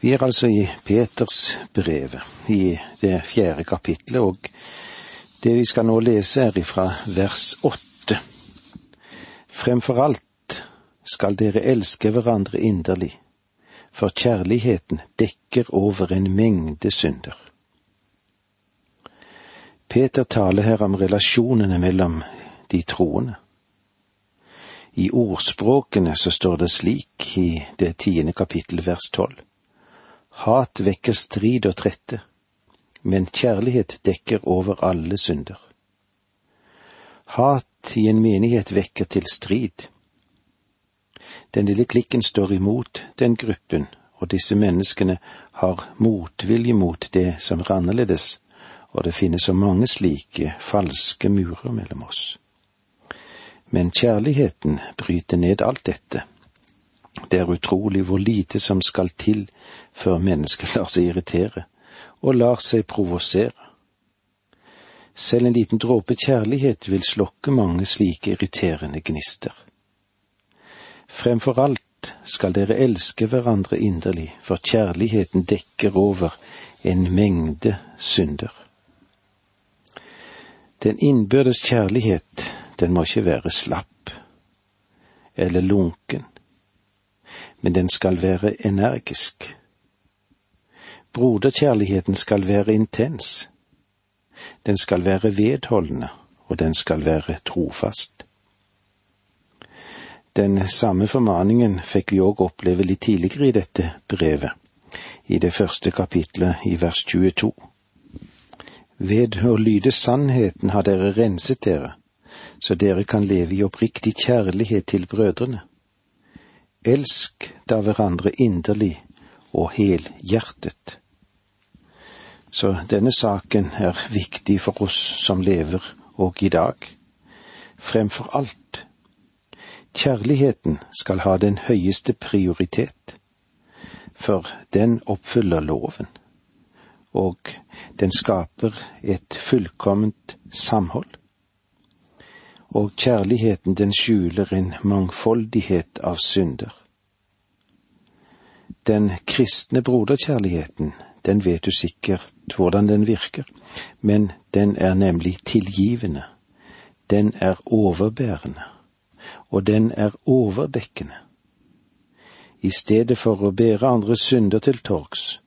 Vi er altså i Peters brevet, i det fjerde kapitlet, og det vi skal nå lese er ifra vers åtte. Fremfor alt skal dere elske hverandre inderlig, for kjærligheten dekker over en mengde synder. Peter taler her om relasjonene mellom de troende. I ordspråkene så står det slik i det tiende kapittel vers tolv. Hat vekker strid og trette, men kjærlighet dekker over alle synder. Hat i en menighet vekker til strid. Den lille klikken står imot den gruppen, og disse menneskene har motvilje mot det som er annerledes, og det finnes så mange slike falske murer mellom oss. Men kjærligheten bryter ned alt dette det er utrolig hvor lite som skal til før mennesket lar seg irritere og lar seg provosere. Selv en liten dråpe kjærlighet vil slokke mange slike irriterende gnister. Fremfor alt skal dere elske hverandre inderlig, for kjærligheten dekker over en mengde synder. Den innbyrdes kjærlighet, den må ikke være slapp eller lunken men den skal være energisk. Broderkjærligheten skal være intens. Den skal være vedholdende, og den skal være trofast. Den samme formaningen fikk vi òg oppleve litt tidligere i dette brevet, i det første kapitlet i vers 22. Ved å lyde sannheten har dere renset dere, så dere kan leve i oppriktig kjærlighet til brødrene. Elsk da hverandre inderlig og helhjertet. Så denne saken er viktig for oss som lever og i dag. Fremfor alt, kjærligheten skal ha den høyeste prioritet, for den oppfyller loven, og den skaper et fullkomment samhold og kjærligheten den skjuler en mangfoldighet av synder. Den kristne broderkjærligheten, den vet du sikkert hvordan den virker, men den er nemlig tilgivende, den er overbærende, og den er overdekkende. I stedet for å bære andre synder til torgs,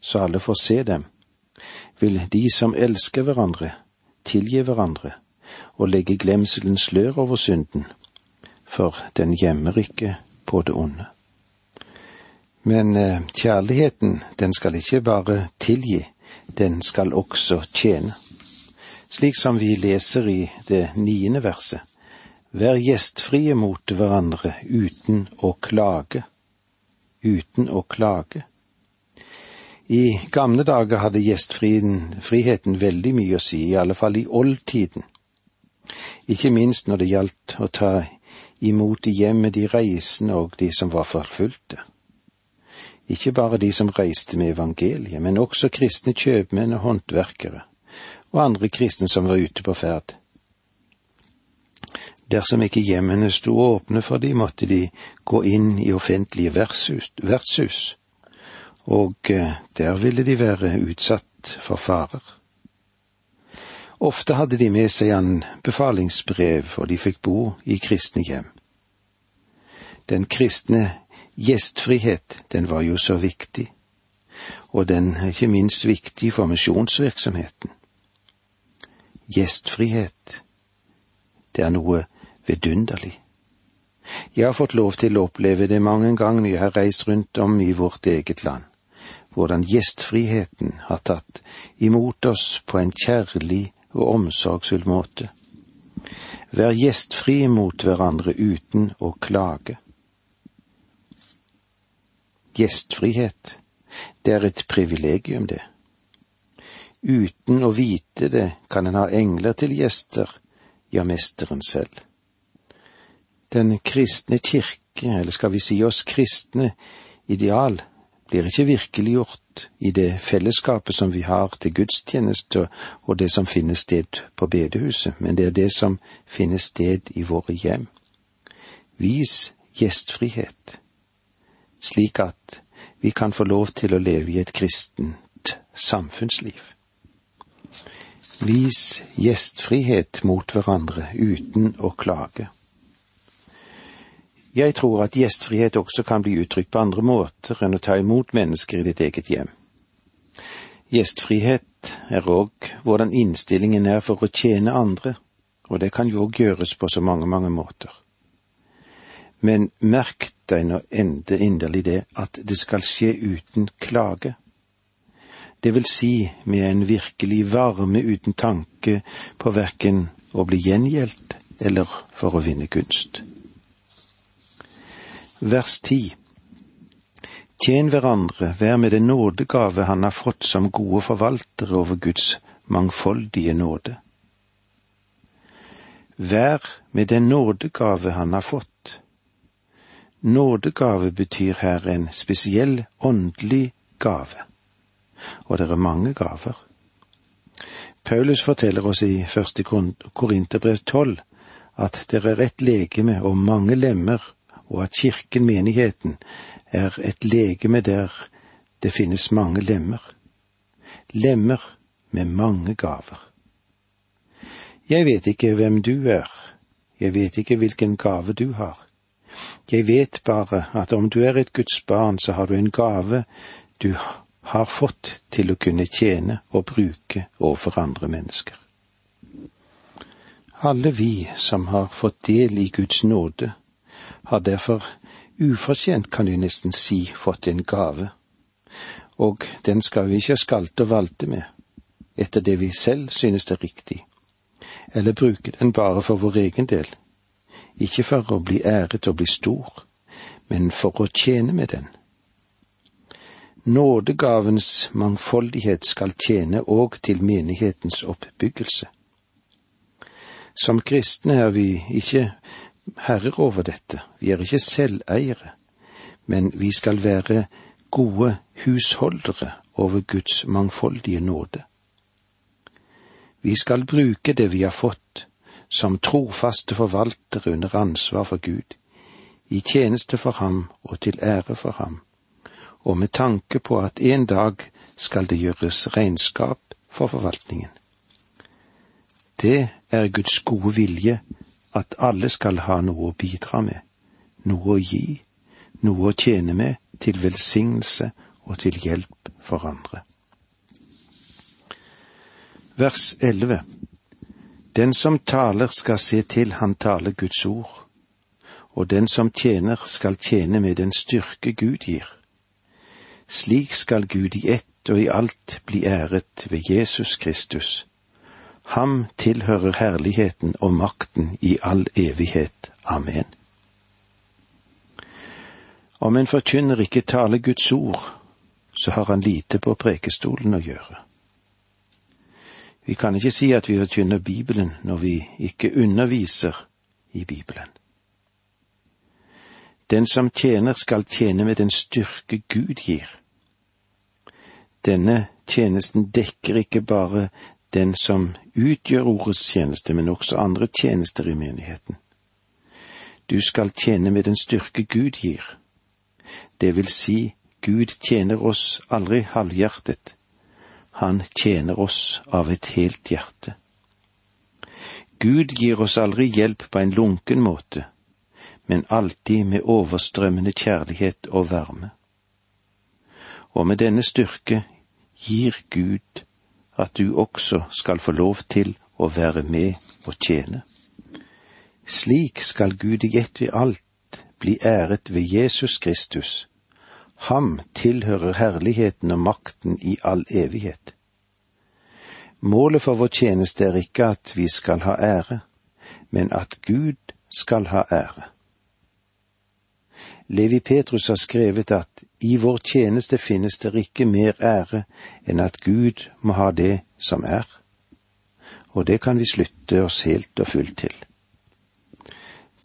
så alle får se dem, vil de som elsker hverandre, tilgi hverandre og legge glemselens slør over synden, for den gjemmer ikke på det onde. Men eh, kjærligheten, den skal ikke bare tilgi, den skal også tjene. Slik som vi leser i det niende verset. Vær gjestfrie mot hverandre uten å klage. Uten å klage. I gamle dager hadde gjestfriheten veldig mye å si, i alle fall i oldtiden ikke minst når det gjaldt å ta imot i hjemmet de reisende og de som var forfulgte. Ikke bare de som reiste med evangeliet, men også kristne kjøpmenn og håndverkere, og andre kristne som var ute på ferd. Dersom ikke hjemmene sto åpne for de, måtte de gå inn i offentlige vertshus, og eh, der ville de være utsatt for farer. Ofte hadde de med seg anbefalingsbrev, og de fikk bo i kristne hjem. Den kristne gjestfrihet, den var jo så viktig, og den er ikke minst viktig for misjonsvirksomheten. Gjestfrihet, det er noe vidunderlig. Jeg har fått lov til å oppleve det mange ganger når jeg har reist rundt om i vårt eget land, hvordan gjestfriheten har tatt imot oss på en kjærlig og omsorgsfull måte. Vær gjestfrie mot hverandre uten å klage. Gjestfrihet, det er et privilegium, det. Uten å vite det kan en ha engler til gjester, ja, mesteren selv. Den kristne kirke, eller skal vi si oss kristne ideal, blir ikke virkeliggjort i det fellesskapet som vi har til gudstjeneste og det som finner sted på bedehuset, men det er det som finner sted i våre hjem. Vis gjestfrihet, slik at vi kan få lov til å leve i et kristent samfunnsliv. Vis gjestfrihet mot hverandre uten å klage. Jeg tror at gjestfrihet også kan bli uttrykt på andre måter enn å ta imot mennesker i ditt eget hjem. Gjestfrihet er òg hvordan innstillingen er for å tjene andre, og det kan jo òg gjøres på så mange, mange måter. Men merk deg nå ende inderlig det at det skal skje uten klage. Det vil si med en virkelig varme uten tanke på verken å bli gjengjeldt eller for å vinne gunst. Vers ti Tjen hverandre, vær med den nådegave han har fått som gode forvaltere over Guds mangfoldige nåde. Vær med den nådegave han har fått. Nådegave betyr her en spesiell åndelig gave, og det er mange gaver. Paulus forteller oss i første Korinterbrev tolv at det er ett legeme og mange lemmer, og at kirken, menigheten, er et legeme der det finnes mange lemmer. Lemmer med mange gaver. Jeg vet ikke hvem du er, jeg vet ikke hvilken gave du har. Jeg vet bare at om du er et Guds barn, så har du en gave du har fått til å kunne tjene og bruke overfor andre mennesker. Alle vi som har fått del i Guds nåde, har derfor ufortjent, kan du nesten si, fått en gave, og den skal vi ikke skalte og valte med, etter det vi selv synes er riktig, eller bruke den bare for vår egen del ikke for å bli æret og bli stor, men for å tjene med den. Nådegavens mangfoldighet skal tjene òg til menighetens oppbyggelse. Som kristne er vi ikke herrer over dette, vi er ikke selveiere, men vi skal være gode husholdere over Guds mangfoldige nåde. Vi skal bruke det vi har fått, som trofaste forvaltere under ansvar for Gud, i tjeneste for ham og til ære for ham, og med tanke på at en dag skal det gjøres regnskap for forvaltningen. Det er Guds gode vilje at alle skal ha noe å bidra med, noe å gi, noe å tjene med til velsignelse og til hjelp for andre. Vers 11 den som taler skal se til han taler Guds ord, og den som tjener skal tjene med den styrke Gud gir. Slik skal Gud i ett og i alt bli æret ved Jesus Kristus. Ham tilhører herligheten og makten i all evighet. Amen. Om en forkynner ikke taler Guds ord, så har han lite på prekestolen å gjøre. Vi kan ikke si at vi forkynner Bibelen når vi ikke underviser i Bibelen. Den som tjener skal tjene med den styrke Gud gir. Denne tjenesten dekker ikke bare den som utgjør ordets tjeneste, men også andre tjenester i menigheten. Du skal tjene med den styrke Gud gir. Det vil si, Gud tjener oss aldri halvhjertet, han tjener oss av et helt hjerte. Gud gir oss aldri hjelp på en lunken måte, men alltid med overstrømmende kjærlighet og varme. Og med denne styrke gir Gud at du også skal få lov til å være med og tjene. Slik skal Gud i ett i alt bli æret ved Jesus Kristus, Ham tilhører herligheten og makten i all evighet. Målet for vår tjeneste er ikke at vi skal ha ære, men at Gud skal ha ære. Levi Petrus har skrevet at i vår tjeneste finnes det ikke mer ære enn at Gud må ha det som er. Og det kan vi slutte oss helt og fullt til.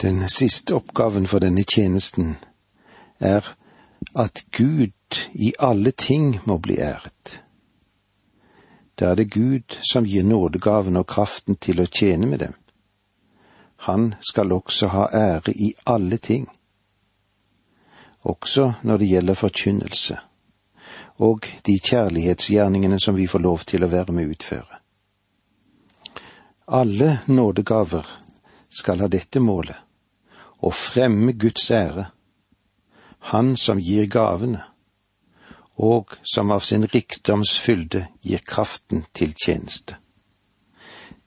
Den siste oppgaven for denne tjenesten er at Gud i alle ting må bli æret. Da er det Gud som gir nådegaven og kraften til å tjene med dem. Han skal også ha ære i alle ting, også når det gjelder forkynnelse, og de kjærlighetsgjerningene som vi får lov til å være med å utføre. Alle nådegaver skal ha dette målet, å fremme Guds ære, Han som gir gavene, og som av sin rikdoms fylde gir kraften til tjeneste.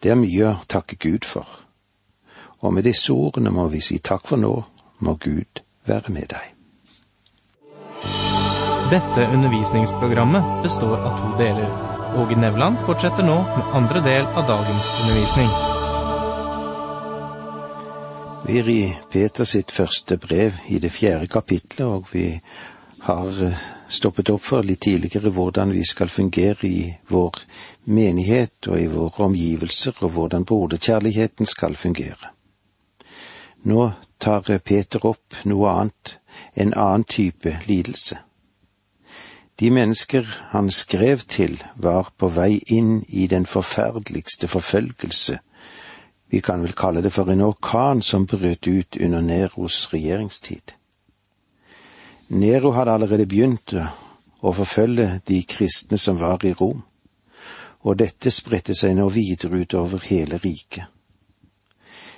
Det er mye å takke Gud for, og med disse ordene må vi si takk for nå, må Gud være med deg. Dette undervisningsprogrammet består av to deler. Åge Nevland fortsetter nå med andre del av dagens undervisning. Vi er i Peter sitt første brev i det fjerde kapitlet, og vi har eh, stoppet opp for litt tidligere hvordan vi skal fungere i vår menighet og i våre omgivelser, og hvordan broderkjærligheten skal fungere. Nå tar Peter opp noe annet, en annen type lidelse. De mennesker han skrev til, var på vei inn i den forferdeligste forfølgelse. Vi kan vel kalle det for en orkan som brøt ut under Neros regjeringstid. Nero hadde allerede begynt å forfølge de kristne som var i Rom, og dette spredte seg nå videre utover hele riket.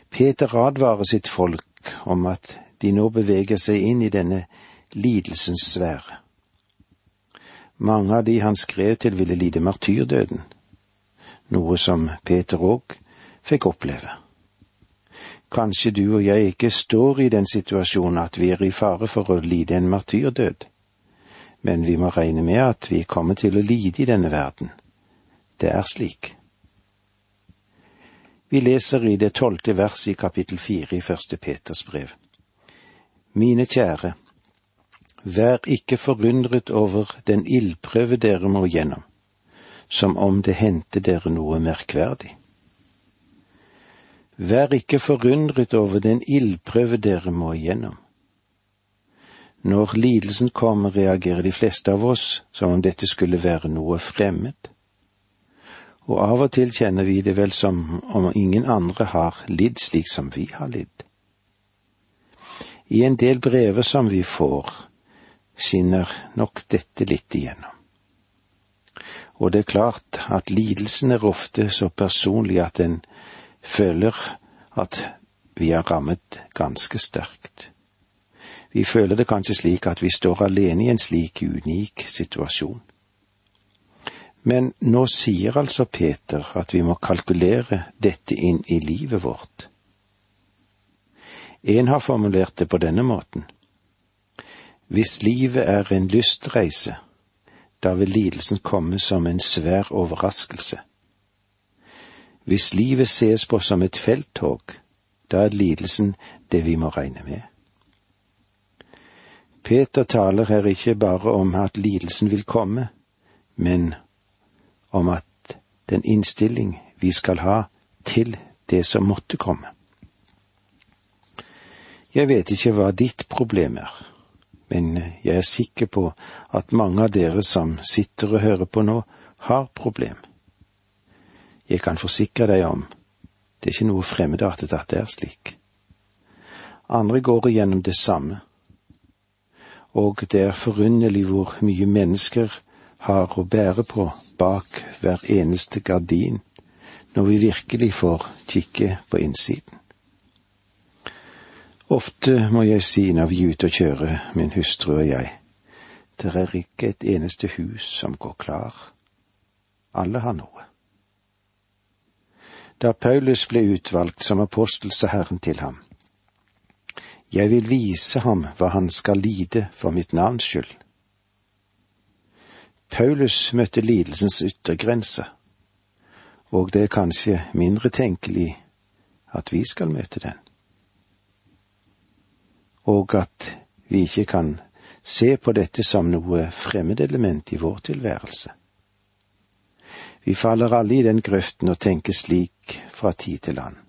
Peter advarer sitt folk om at de nå beveger seg inn i denne lidelsens sfære. Mange av de han skrev til, ville lide martyrdøden, noe som Peter òg fikk oppleve. Kanskje du og jeg ikke står i den situasjonen at vi er i fare for å lide en martyrdød, men vi må regne med at vi kommer til å lide i denne verden. Det er slik. Vi leser i det tolvte verset i kapittel fire i første Peters brev. Mine kjære, Vær ikke forundret over den ildprøve dere må gjennom, som om det hendte dere noe merkverdig. Vær ikke forundret over den ildprøve dere må igjennom. Når lidelsen kommer, reagerer de fleste av oss som om dette skulle være noe fremmed. Og av og til kjenner vi det vel som om ingen andre har lidd slik som vi har lidd. I en del brever som vi får, skinner nok dette litt igjennom. Og det er klart at lidelsen er ofte så personlig at en føler at vi er rammet ganske sterkt. Vi føler det kanskje slik at vi står alene i en slik unik situasjon. Men nå sier altså Peter at vi må kalkulere dette inn i livet vårt. En har formulert det på denne måten. Hvis livet er en lystreise, da vil lidelsen komme som en svær overraskelse. Hvis livet ses på som et felttog, da er lidelsen det vi må regne med. Peter taler her ikke bare om at lidelsen vil komme, men om at den innstilling vi skal ha til det som måtte komme. Jeg vet ikke hva ditt problem er men jeg er sikker på at mange av dere som sitter og hører på nå, har problem. Jeg kan forsikre deg om, det er ikke noe fremmedartet at det er slik. Andre går igjennom det samme, og det er forunderlig hvor mye mennesker har å bære på bak hver eneste gardin når vi virkelig får kikke på innsiden. Ofte må jeg si når vi er ute og kjører, min hustru og jeg, det er ikke et eneste hus som går klar. Alle har noe. Da Paulus ble utvalgt som apostel, sa Herren til ham, Jeg vil vise ham hva han skal lide for mitt navns skyld. Paulus møtte lidelsens yttergrense, og det er kanskje mindre tenkelig at vi skal møte den og at vi ikke kan se på dette som noe fremmedelement i vår tilværelse. Vi faller alle i den grøften og tenker slik fra tid til annen.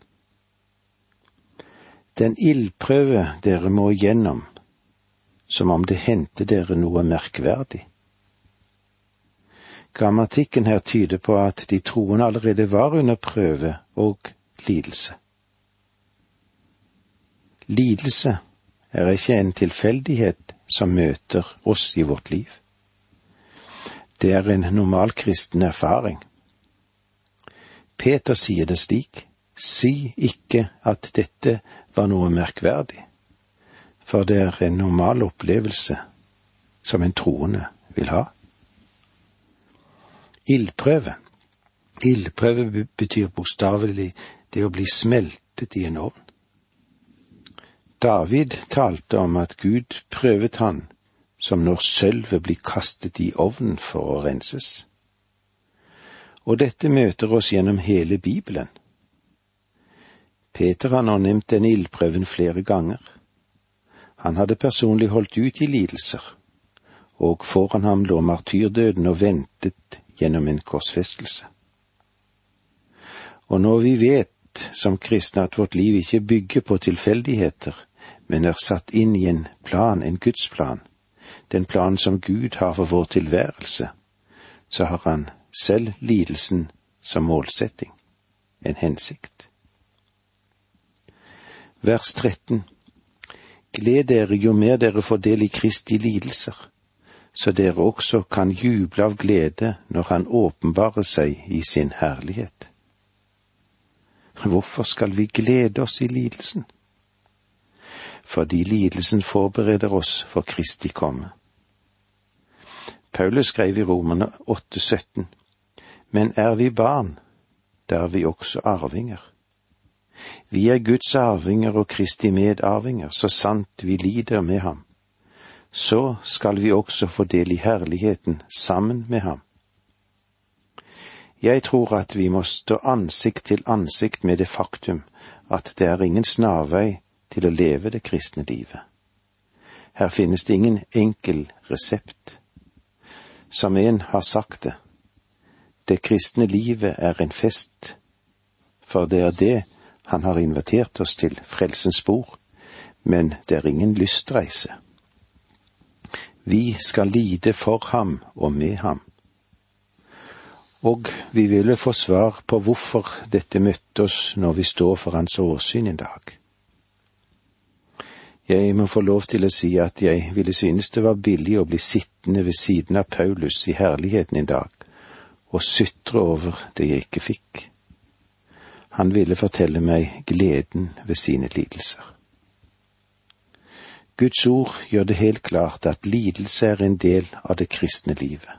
Den ildprøve dere må igjennom, som om det hendte dere noe merkverdig. Grammatikken her tyder på at de troende allerede var under prøve og lidelse. Lidelse er ikke en tilfeldighet som møter oss i vårt liv. Det er en normal kristen erfaring. Peter sier det slik, si ikke at dette var noe merkverdig, for det er en normal opplevelse som en troende vil ha. Ildprøve. Ildprøve betyr bokstavelig det å bli smeltet i en ovn. David talte om at Gud prøvet han som når sølvet blir kastet i ovnen for å renses. Og dette møter oss gjennom hele Bibelen. Peter har nå nevnt denne ildprøven flere ganger. Han hadde personlig holdt ut i lidelser, og foran ham lå martyrdøden og ventet gjennom en korsfestelse. Og når vi vet som kristne at vårt liv ikke bygger på tilfeldigheter, men er satt inn i en plan, en gudsplan, den planen som Gud har for vår tilværelse, så har han selv lidelsen som målsetting, en hensikt. Vers 13 Gled dere jo mer dere får del i Kristi lidelser, så dere også kan juble av glede når Han åpenbarer seg i sin herlighet. Hvorfor skal vi glede oss i lidelsen? Fordi lidelsen forbereder oss for Kristi komme. Paulus skrev i Romerne 8,17, men er vi barn, da er vi også arvinger. Vi er Guds arvinger og Kristi medarvinger, så sant vi lider med ham. Så skal vi også få del i herligheten sammen med ham. Jeg tror at vi må stå ansikt til ansikt med det faktum at det er ingen snarvei til å leve det kristne livet. Her finnes det ingen enkel resept. Som en har sagt det, det kristne livet er en fest, for det er det han har invitert oss til, frelsens spor, men det er ingen lystreise. Vi skal lide for ham og med ham. Og vi ville få svar på hvorfor dette møtte oss når vi står for hans åsyn en dag. Jeg må få lov til å si at jeg ville synes det var billig å bli sittende ved siden av Paulus i herligheten en dag og sutre over det jeg ikke fikk. Han ville fortelle meg gleden ved sine lidelser. Guds ord gjør det helt klart at lidelse er en del av det kristne livet.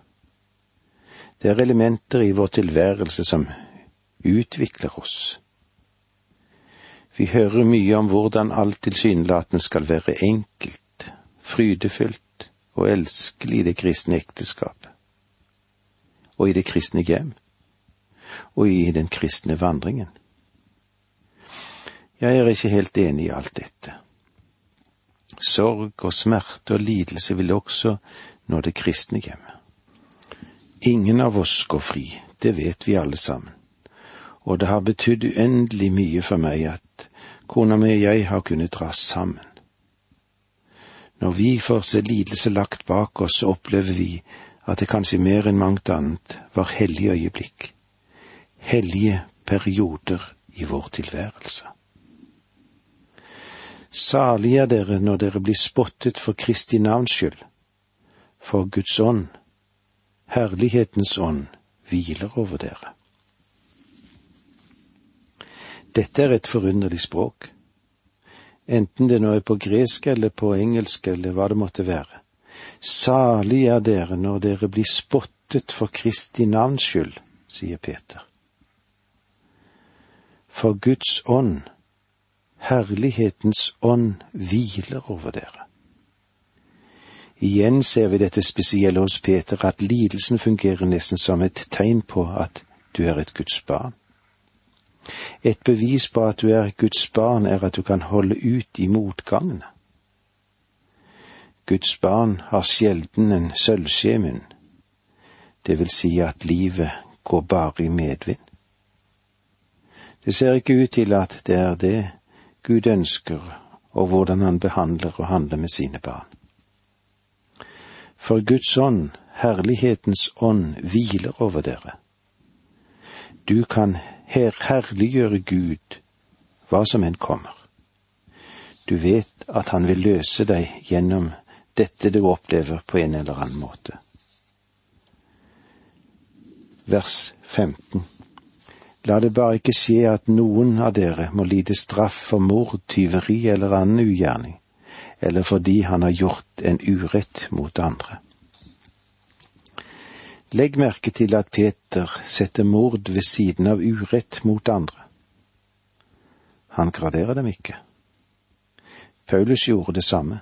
Det er elementer i vår tilværelse som utvikler oss. Vi hører mye om hvordan alt tilsynelatende skal være enkelt, frydefullt og elskelig i det kristne ekteskapet, og i det kristne hjem, og i den kristne vandringen. Jeg er ikke helt enig i alt dette. Sorg og smerte og lidelse vil også nå det kristne hjemmet. Ingen av oss går fri, det vet vi alle sammen, og det har betydd uendelig mye for meg at kona mi og jeg har kunnet dra sammen. Når vi får se lidelse lagt bak oss, så opplever vi at det kanskje mer enn mangt annet var hellige øyeblikk, hellige perioder i vår tilværelse. Salig er dere når dere blir spottet for Kristi navns skyld, for Guds ånd Herlighetens ånd hviler over dere. Dette er et forunderlig språk, enten det nå er på gresk eller på engelsk eller hva det måtte være. Salig er dere når dere blir spottet for Kristi navns skyld, sier Peter. For Guds ånd, herlighetens ånd, hviler over dere. Igjen ser vi dette spesielle hos Peter, at lidelsen fungerer nesten som et tegn på at du er et Guds barn. Et bevis på at du er Guds barn, er at du kan holde ut i motgangene. Guds barn har sjelden en sølvskjemunn, det vil si at livet går bare i medvind. Det ser ikke ut til at det er det Gud ønsker, og hvordan han behandler og handler med sine barn. For Guds ånd, herlighetens ånd, hviler over dere. Du kan her herliggjøre Gud hva som enn kommer. Du vet at han vil løse deg gjennom dette du opplever på en eller annen måte. Vers 15 La det bare ikke skje at noen av dere må lide straff for mord, tyveri eller annen ugjerning, eller fordi han har gjort en urett mot andre. Legg merke til at Peter setter mord ved siden av urett mot andre. Han graderer dem ikke. Paulus gjorde det samme.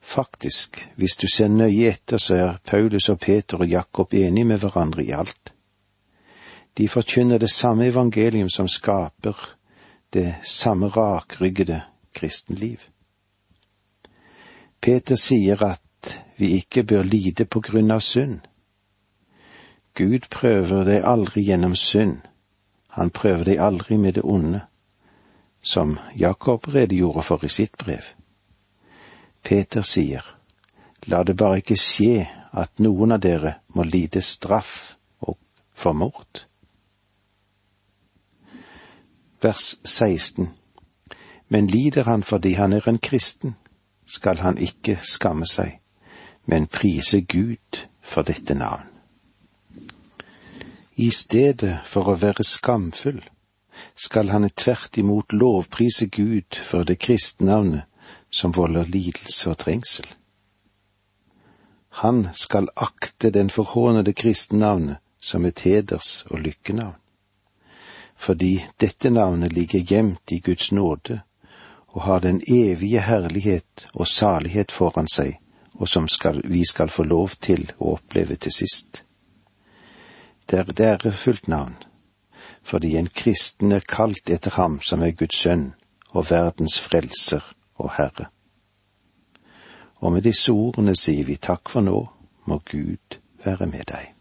Faktisk, hvis du ser nøye etter, så er Paulus og Peter og Jakob enige med hverandre i alt. De forkynner det samme evangelium som skaper det samme rakryggede kristenliv. Peter sier at vi ikke bør lide på grunn av synd. Gud prøver deg aldri gjennom synd, han prøver deg aldri med det onde, som Jakob redegjorde for i sitt brev. Peter sier, la det bare ikke skje at noen av dere må lide straff og for mord. Vers 16 Men lider han fordi han er en kristen, skal han ikke skamme seg, men prise Gud for dette navn. I stedet for å være skamfull skal han tvert imot lovprise Gud for det kristnavnet som volder lidelse og trengsel. Han skal akte den forhånede kristennavnet som et heders- og lykkenavn. Fordi dette navnet ligger gjemt i Guds nåde og har den evige herlighet og salighet foran seg, og som skal, vi skal få lov til å oppleve til sist. Det er et ærefullt navn, fordi en kristen er kalt etter ham som er Guds sønn og verdens frelser og Herre. Og med disse ordene sier vi takk for nå, må Gud være med deg.